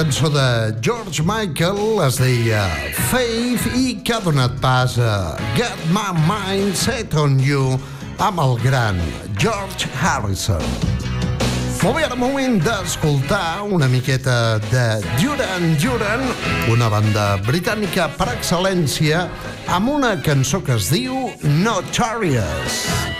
cançó de George Michael es deia Faith i que ha donat pas a Get My Mind Set On You amb el gran George Harrison. Molt bé, ara moment d'escoltar una miqueta de Duran Duran, una banda britànica per excel·lència, amb una cançó que es diu Notorious. Notorious.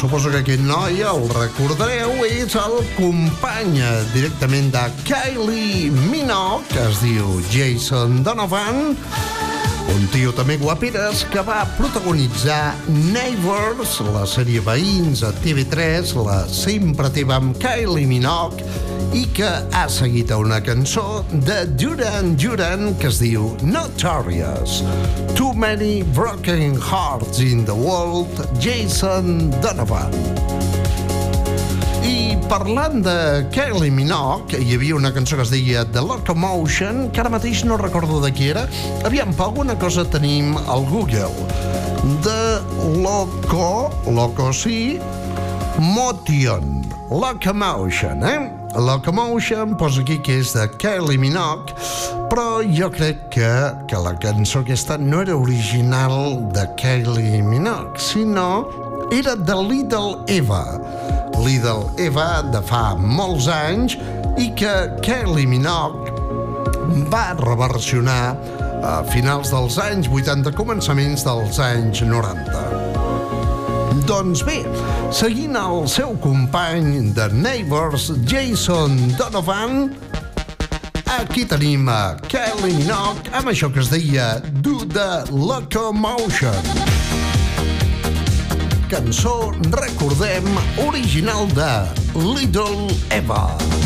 Suposo que aquest noi, el recordareu, és el company directament de Kylie Minogue, que es diu Jason Donovan, un tio també guaperes que va protagonitzar Neighbors, la sèrie Veïns a TV3, la sempre teva amb Kylie Minogue, i que ha seguit a una cançó de Duran Duran que es diu Notorious. Too many broken hearts in the world, Jason Donovan. I parlant de Kylie Minogue, hi havia una cançó que es deia The Locomotion, que ara mateix no recordo de qui era. Aviam, per alguna cosa tenim al Google. The Loco, Loco sí, Motion, Locomotion, eh? Locomotion posa aquí que és de Kylie Minogue, però jo crec que, que la cançó aquesta no era original de Kylie Minogue, sinó era de Little Eva. Little Eva de fa molts anys i que Kylie Minogue va reversionar a finals dels anys 80, començaments dels anys 90. Doncs bé, seguint el seu company de Neighbors, Jason Donovan, aquí tenim a Kelly Minogue amb això que es deia Do the Locomotion. Cançó, recordem, original de Little Eva. Everybody's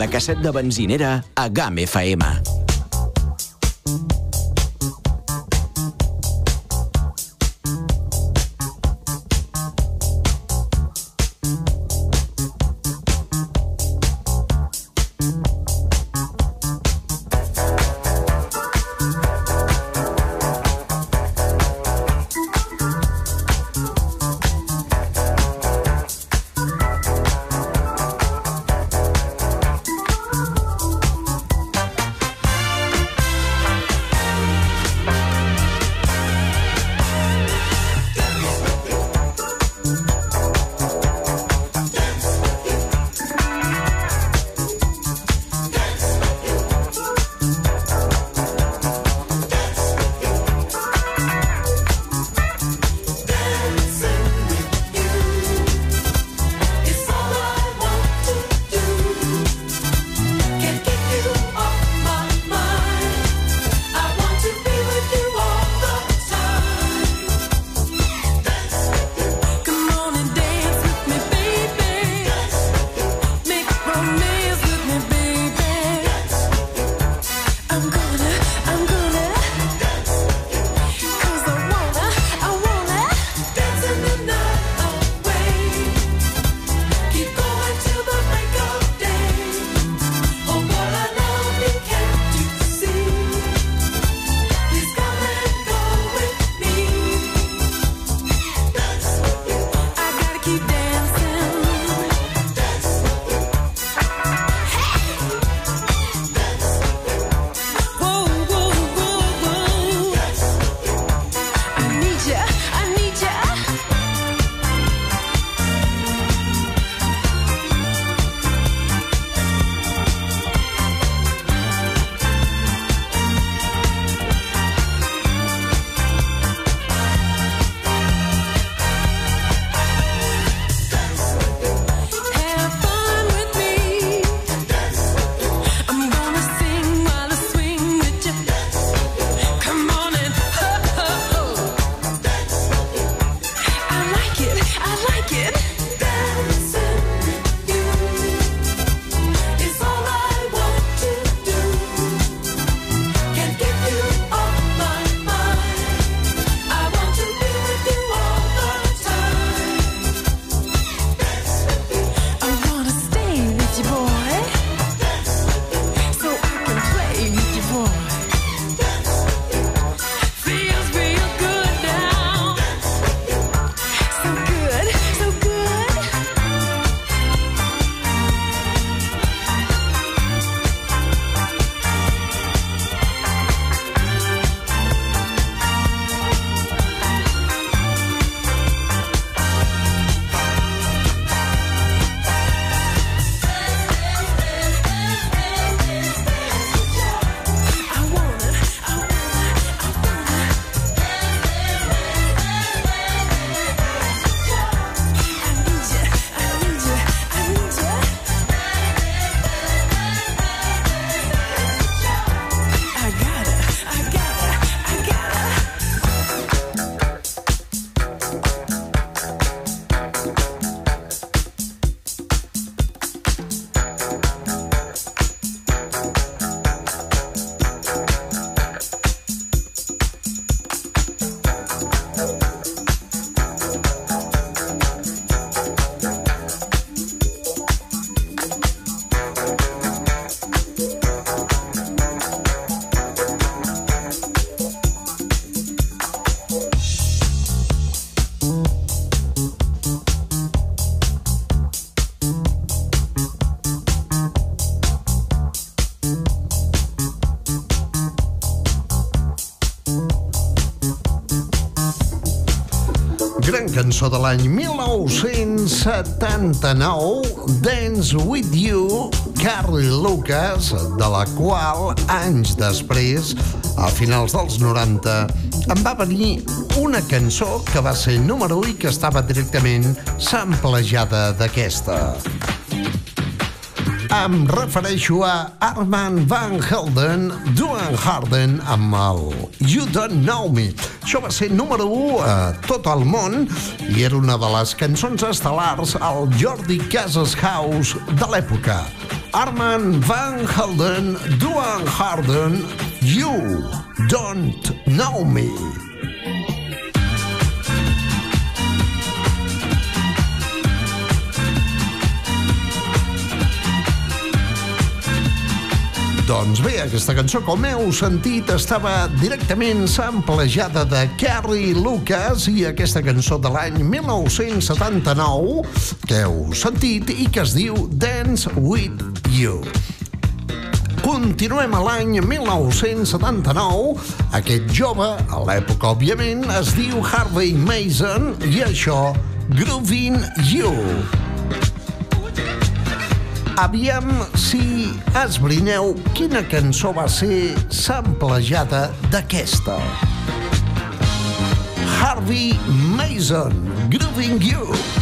de casset de benzinera a GAM FM. 1979, Dance With You, Carly Lucas, de la qual, anys després, a finals dels 90, em va venir una cançó que va ser número 1 i que estava directament samplejada d'aquesta. Em refereixo a Armand Van Helden, Duan Harden amb el You Don't Know Me. Això va ser número 1 a tot el món i era una de les cançons estel·lars al Jordi Casas House de l'època. Armand Van Helden, Duan Harden, You Don't Know Me. Doncs bé, aquesta cançó, com heu sentit, estava directament samplejada de Carrie Lucas i aquesta cançó de l'any 1979 que heu sentit i que es diu Dance With You. Continuem a l'any 1979. Aquest jove, a l'època, òbviament, es diu Harvey Mason i això, Groovin' You. Aviam si esbrineu quina cançó va ser samplejada d'aquesta. Harvey Mason, Grooving You.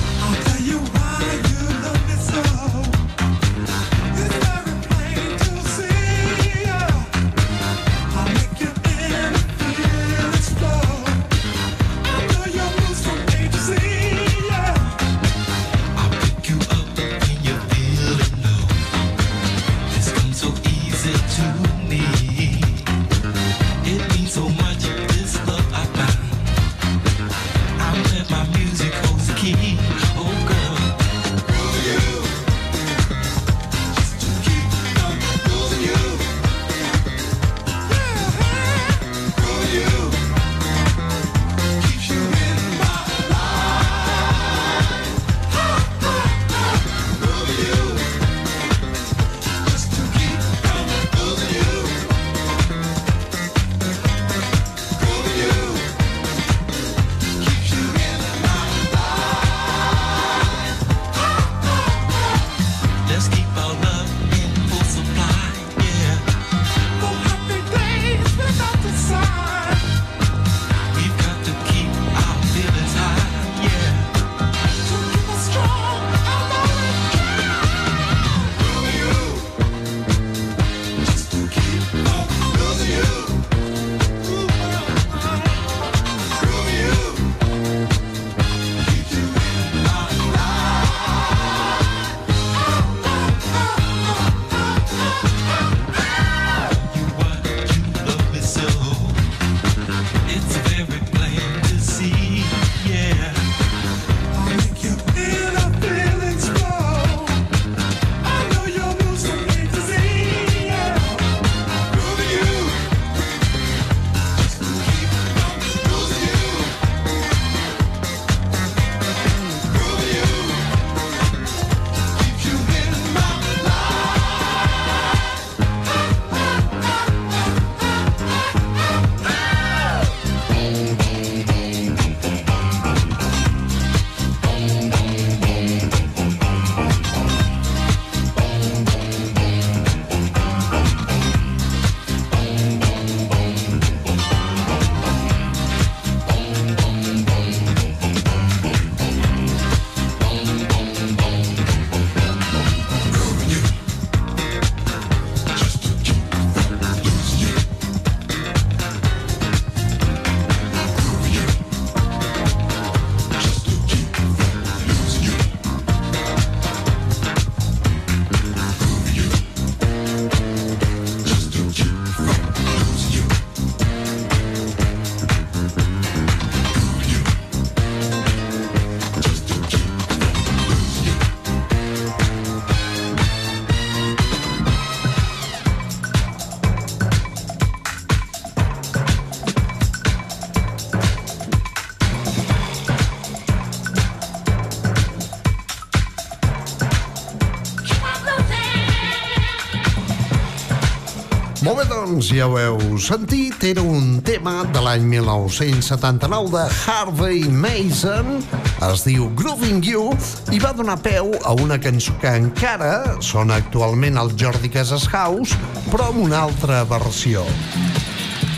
Doncs ja ho heu sentit, era un tema de l'any 1979 de Harvey Mason, es diu Grooving You, i va donar peu a una cançó que encara sona actualment al Jordi Casas House, però amb una altra versió.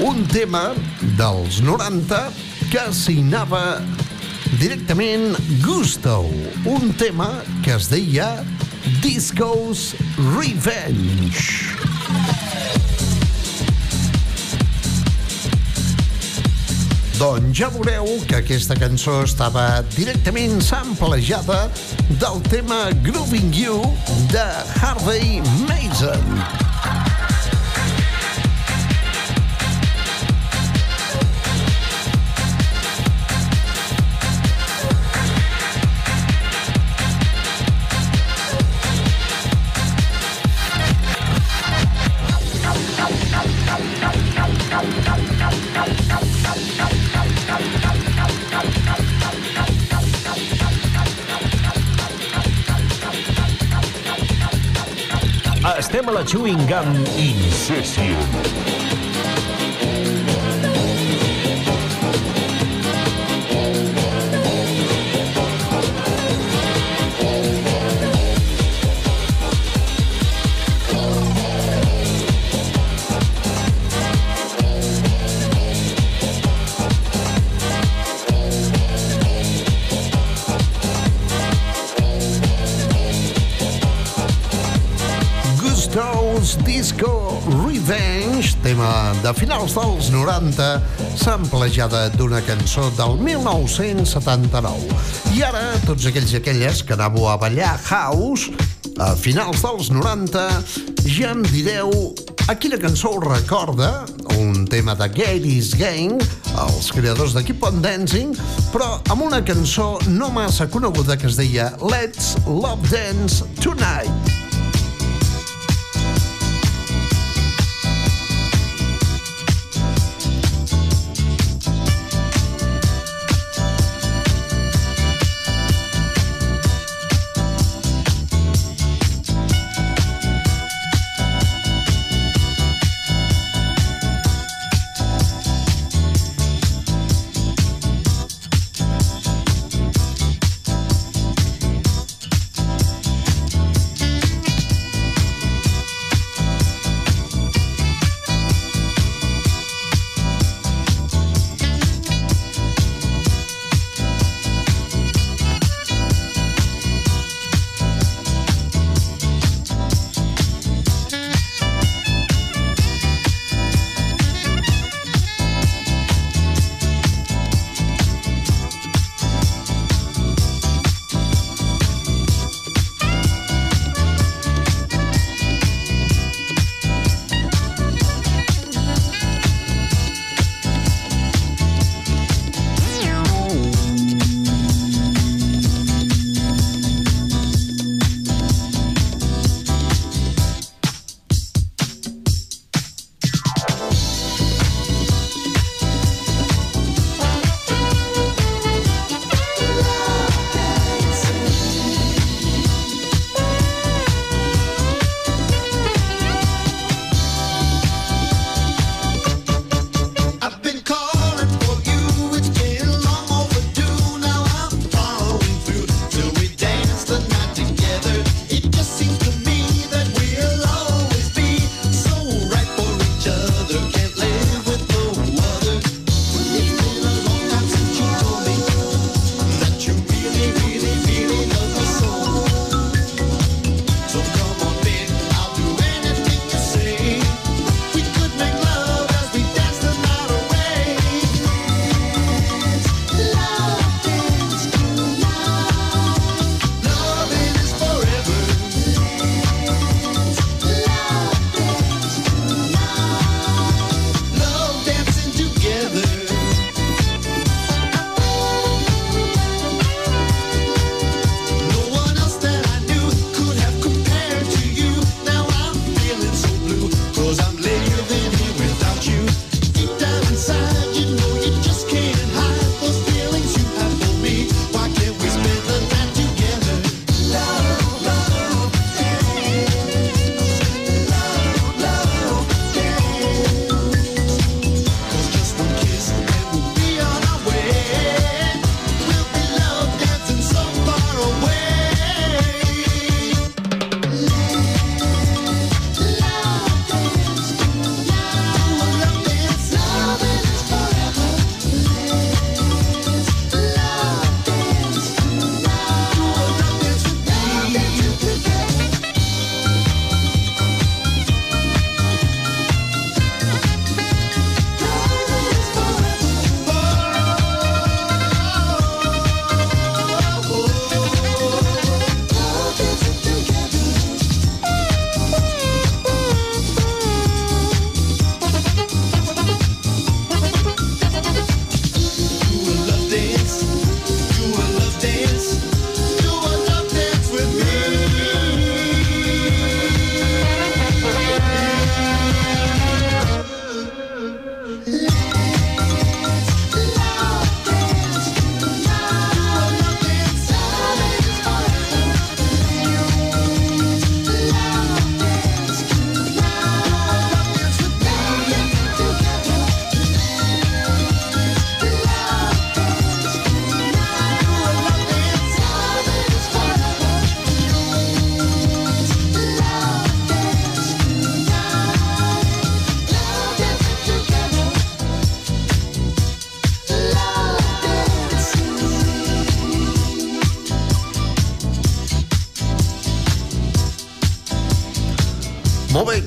Un tema dels 90 que signava directament Gusto, un tema que es deia Disco's Revenge. Doncs ja veureu que aquesta cançó estava directament samplejada del tema Grooving You de Harvey Mason. La Chewing Gum Incession. De finals dels 90, samplejada d'una cançó del 1979. I ara, tots aquells i aquelles que anàveu a ballar house, a finals dels 90, ja em direu a quina cançó us recorda, un tema de Gary's Gang, els creadors de Keep on Dancing, però amb una cançó no massa coneguda que es deia Let's Love Dance Tonight.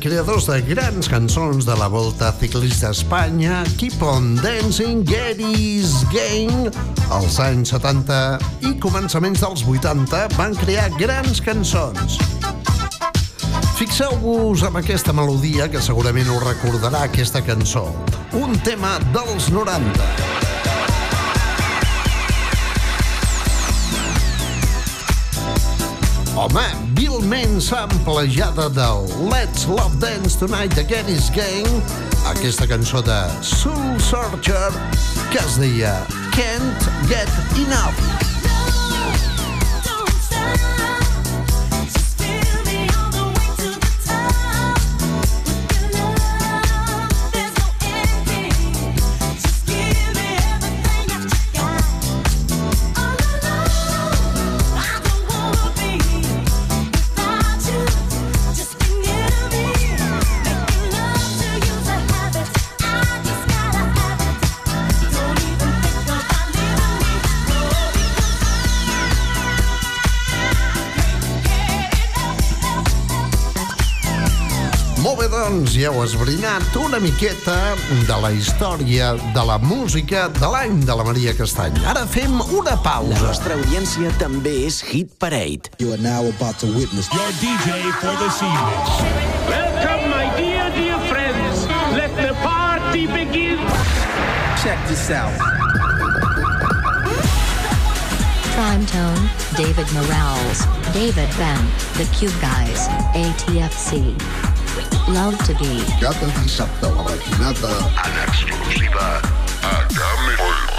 Creadors de grans cançons de la Volta Ciclista Espanya, Keep on Dancing, Getty's Game, als anys 70 i començaments dels 80 van crear grans cançons. Fixeu-vos amb aquesta melodia que segurament us recordarà aquesta cançó. Un tema dels 90. Home, vilment samplejada del Let's Love Dance Tonight de Getty's Gang, aquesta cançó de Soul Searcher que es deia Can't Get Enough. Doncs, ja heu esbrinat una miqueta de la història de la música de l'any de la Maria Castany. Ara fem una La pausa. nostra audiència també és Hit Parade. You are now about to witness Your DJ for this evening. Welcome, my dear, dear friends. Let the party begin. Check this out. Prime Tone, David Morales, David Ben, The Cube Guys, ATFC. Love to be. Cada dissabte a la matinada en exclusiva a Game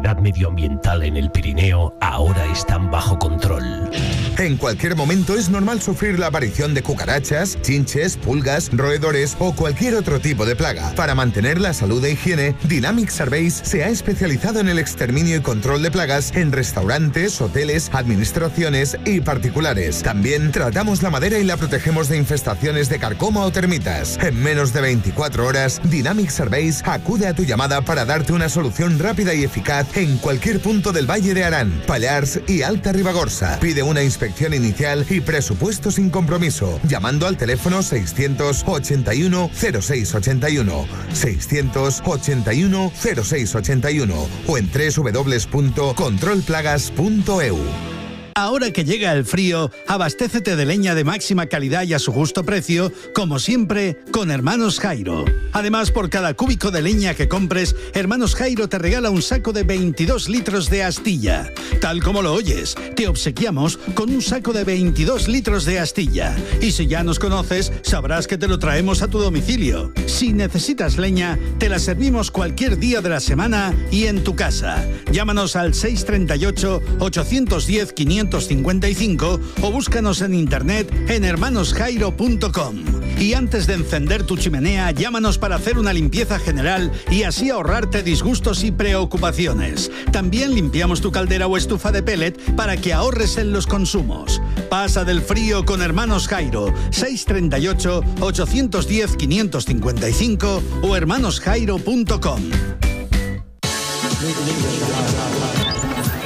sanidad medioambiental en el Pirineo ahora están bajo control. En cualquier momento es normal sufrir la aparición de cucarachas, chinches, pulgas, roedores o cualquier otro tipo de plaga. Para mantener la salud e higiene, Dynamic Surveys se ha especializado en el exterminio y control de plagas en restaurantes, hoteles, administraciones y particulares. También tratamos la madera y la protegemos de infestaciones de carcoma o termitas. En menos de 24 horas, Dynamic Surveys acude a tu llamada para darte una solución rápida y eficaz en cualquier punto del Valle de Arán, Pallars y Alta Ribagorza. Pide una inspección inicial y presupuesto sin compromiso, llamando al teléfono 681 0681, 681 0681 o en www.controlplagas.eu. Ahora que llega el frío, abastécete de leña de máxima calidad y a su justo precio, como siempre, con Hermanos Jairo. Además, por cada cúbico de leña que compres, Hermanos Jairo te regala un saco de 22 litros de astilla. Tal como lo oyes, te obsequiamos con un saco de 22 litros de astilla. Y si ya nos conoces, sabrás que te lo traemos a tu domicilio. Si necesitas leña, te la servimos cualquier día de la semana y en tu casa. Llámanos al 638 810 555 o búscanos en internet en hermanosjairo.com. Y antes de encender tu chimenea, llámanos para hacer una limpieza general y así ahorrarte disgustos y preocupaciones. También limpiamos tu caldera o estufa de pellet para que ahorres en los consumos. Pasa del frío con Hermanos Jairo, 638 810 555 o hermanosjairo.com.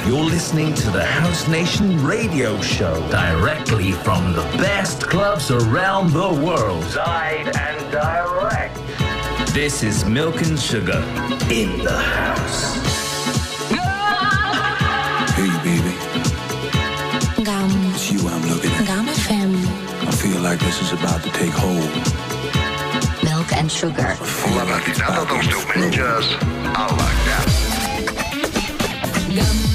You're listening to the House Nation radio show directly from the best clubs around the world. Live and direct. This is Milk and Sugar in the house. Hey, baby, Gum, it's you I'm looking at. Gum FM, I feel like this is about to take hold. Milk and Sugar. La matinada dels diumenges a la Gam.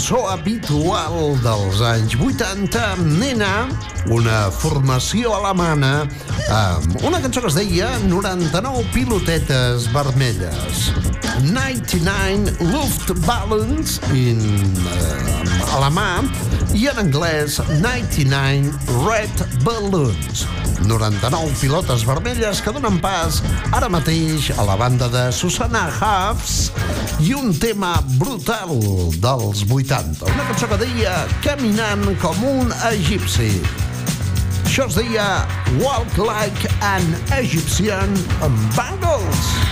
cançó habitual dels anys 80 Nena, una formació alemana, amb una cançó que es deia 99 pilotetes vermelles. 99 Luftballons in uh, alemà i en anglès 99 Red Balloons. 99 pilotes vermelles que donen pas ara mateix a la banda de Susana Huffs i un tema brutal dels 80. Una cançó que deia Caminant com un egipci. Això es deia Walk Like an Egyptian amb Bangles.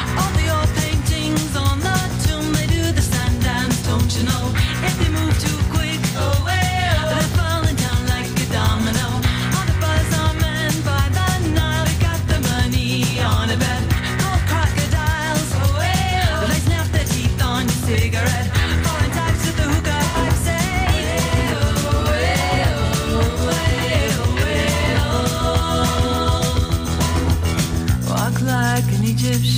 Egypt.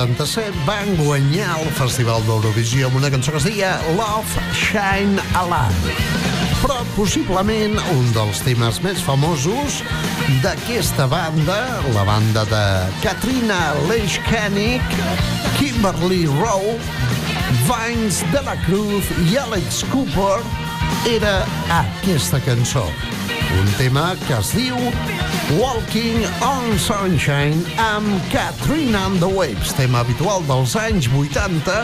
1997 van guanyar el Festival d'Eurovisió amb una cançó que es deia Love Shine Alive. Però possiblement un dels temes més famosos d'aquesta banda, la banda de Katrina Leshkanik, Kimberly Rowe, Vines de la Cruz i Alex Cooper, era aquesta cançó. Un tema que es diu Walking on Sunshine amb Katrina and the Waves, tema habitual dels anys 80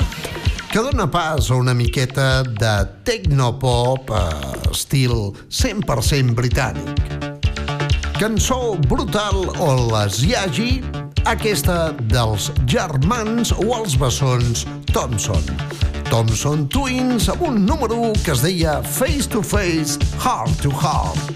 que dona pas a una miqueta de tecnopop eh, estil 100% britànic. Cançó brutal o les hi hagi, aquesta dels germans o els bessons Thompson. Thompson Twins amb un número que es deia Face to Face, Heart to Heart.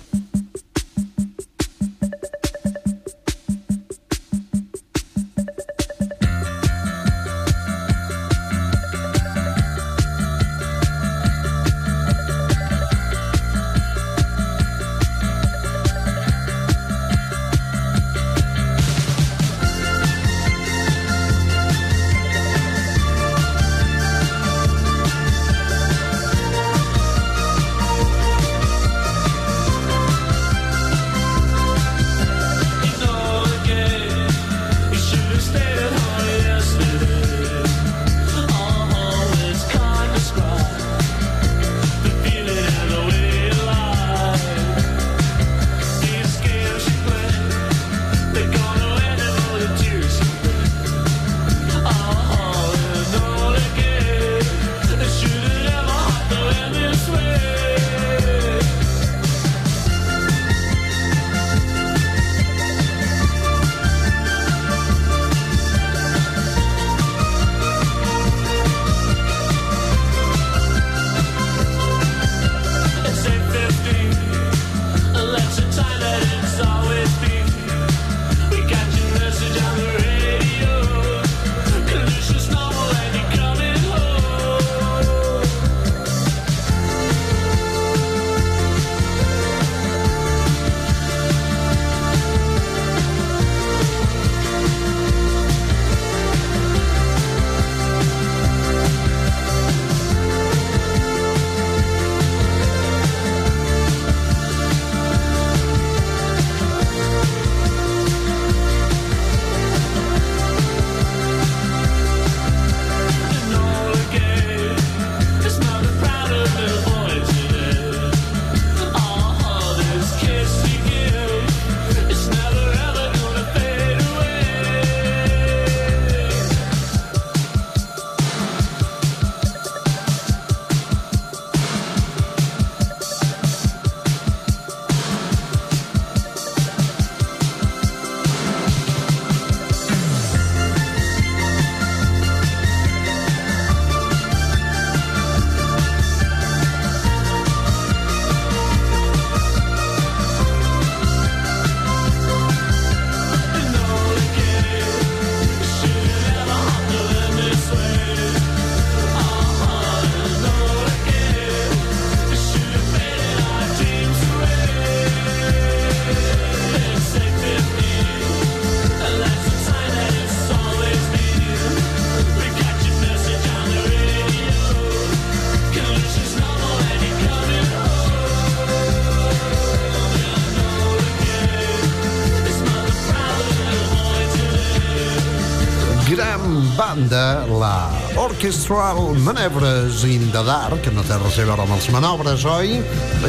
Orchestral Manevres in the Dark, que no té res a veure amb els manobres, oi?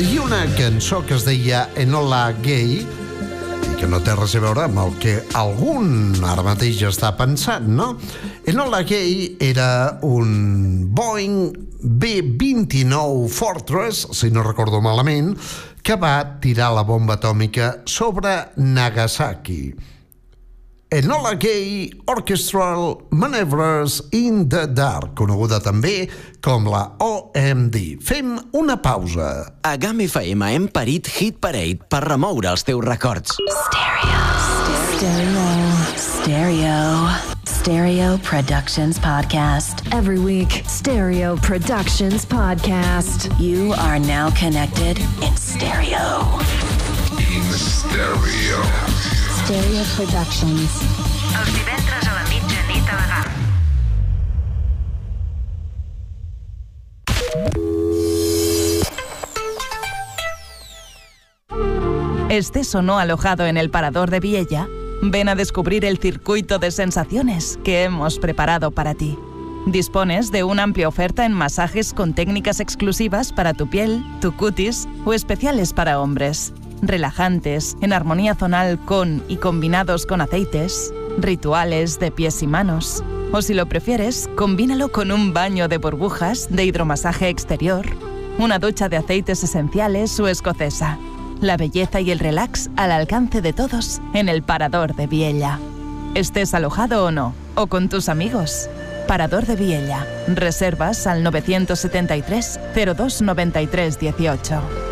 I una cançó que es deia Enola Gay, i que no té res a veure amb el que algun ara mateix està pensant, no? Enola Gay era un Boeing B-29 Fortress, si no recordo malament, que va tirar la bomba atòmica sobre Nagasaki. Enola Gay Orchestral Maneuvers in the Dark, coneguda també com la OMD. Fem una pausa. A GAM FM hem parit Hit Parade per remoure els teus records. Stereo. Stereo. Stereo Productions Podcast. Every week, Stereo Productions Podcast. You are now connected in stereo. In stereo. Stereo Productions. ¿Estés o no alojado en el Parador de Viella? Ven a descubrir el circuito de sensaciones que hemos preparado para ti. Dispones de una amplia oferta en masajes con técnicas exclusivas para tu piel, tu cutis o especiales para hombres. Relajantes, en armonía zonal con y combinados con aceites, rituales de pies y manos. O si lo prefieres, combínalo con un baño de burbujas de hidromasaje exterior, una ducha de aceites esenciales o escocesa. La belleza y el relax al alcance de todos en el Parador de Viella. Estés alojado o no, o con tus amigos. Parador de Viella. Reservas al 973 02 93 18.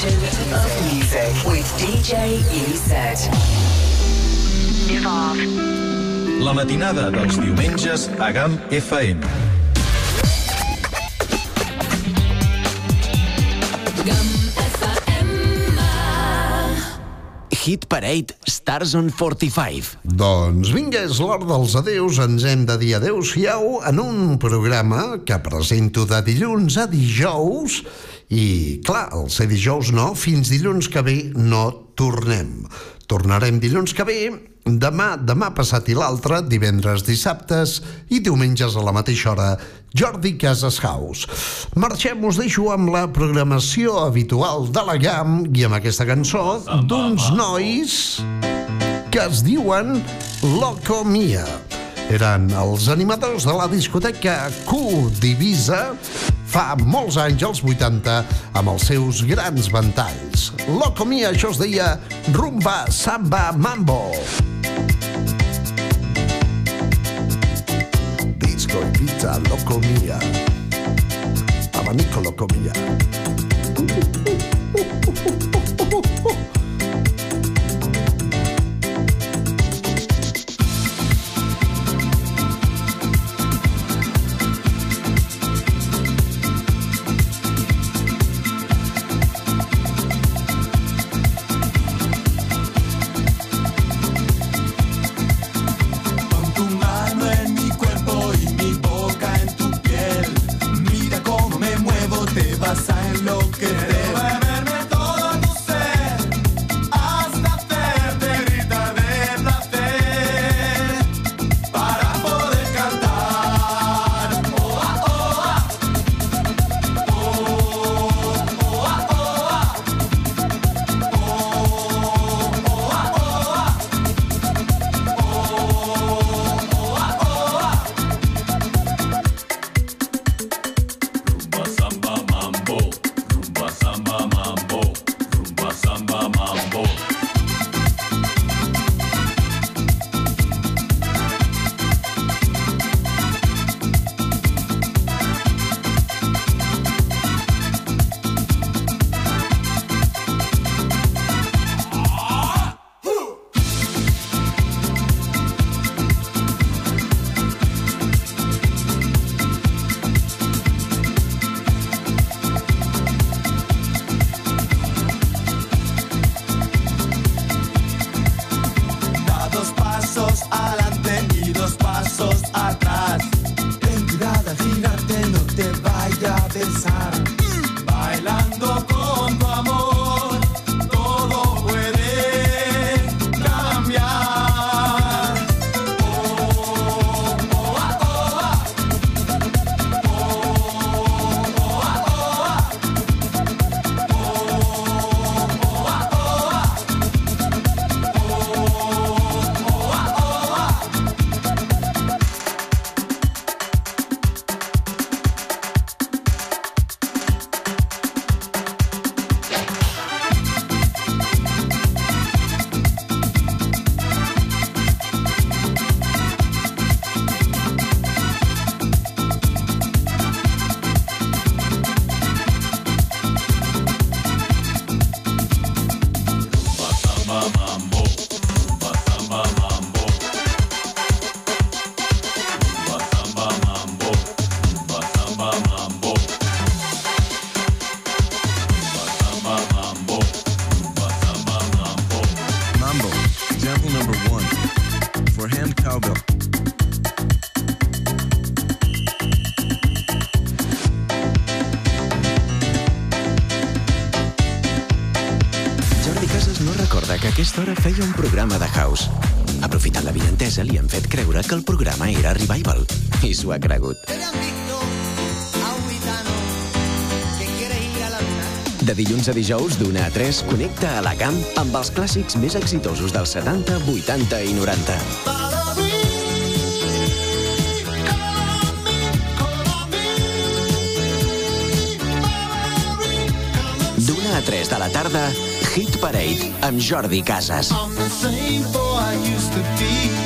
Evolution of music with DJ EZ. Evolve. La matinada dels diumenges a GAM FM. Hit Parade Stars on 45. Doncs vinga, és l'hora dels adeus. Ens hem de dir adeu-siau en un programa que presento de dilluns a dijous i, clar, el ser dijous no, fins dilluns que ve no tornem. Tornarem dilluns que ve, demà, demà passat i l'altre, divendres, dissabtes i diumenges a la mateixa hora, Jordi Casas House. Marxem, us deixo amb la programació habitual de la GAM i amb aquesta cançó d'uns nois que es diuen Loco Mia. Eren els animadors de la discoteca Q Divisa fa molts anys, als 80, amb els seus grans ventalls. Loco Mia, això es deia Rumba Samba Mambo. Disco y pizza, Loco Mia. Abanico, Loco Mia. Pon a dijous, d'una a 3, connecta a la camp amb els clàssics més exitosos dels 70, 80 i 90. D'una a 3 de la tarda, Hit Parade amb Jordi Casas. I'm the same boy I used to be.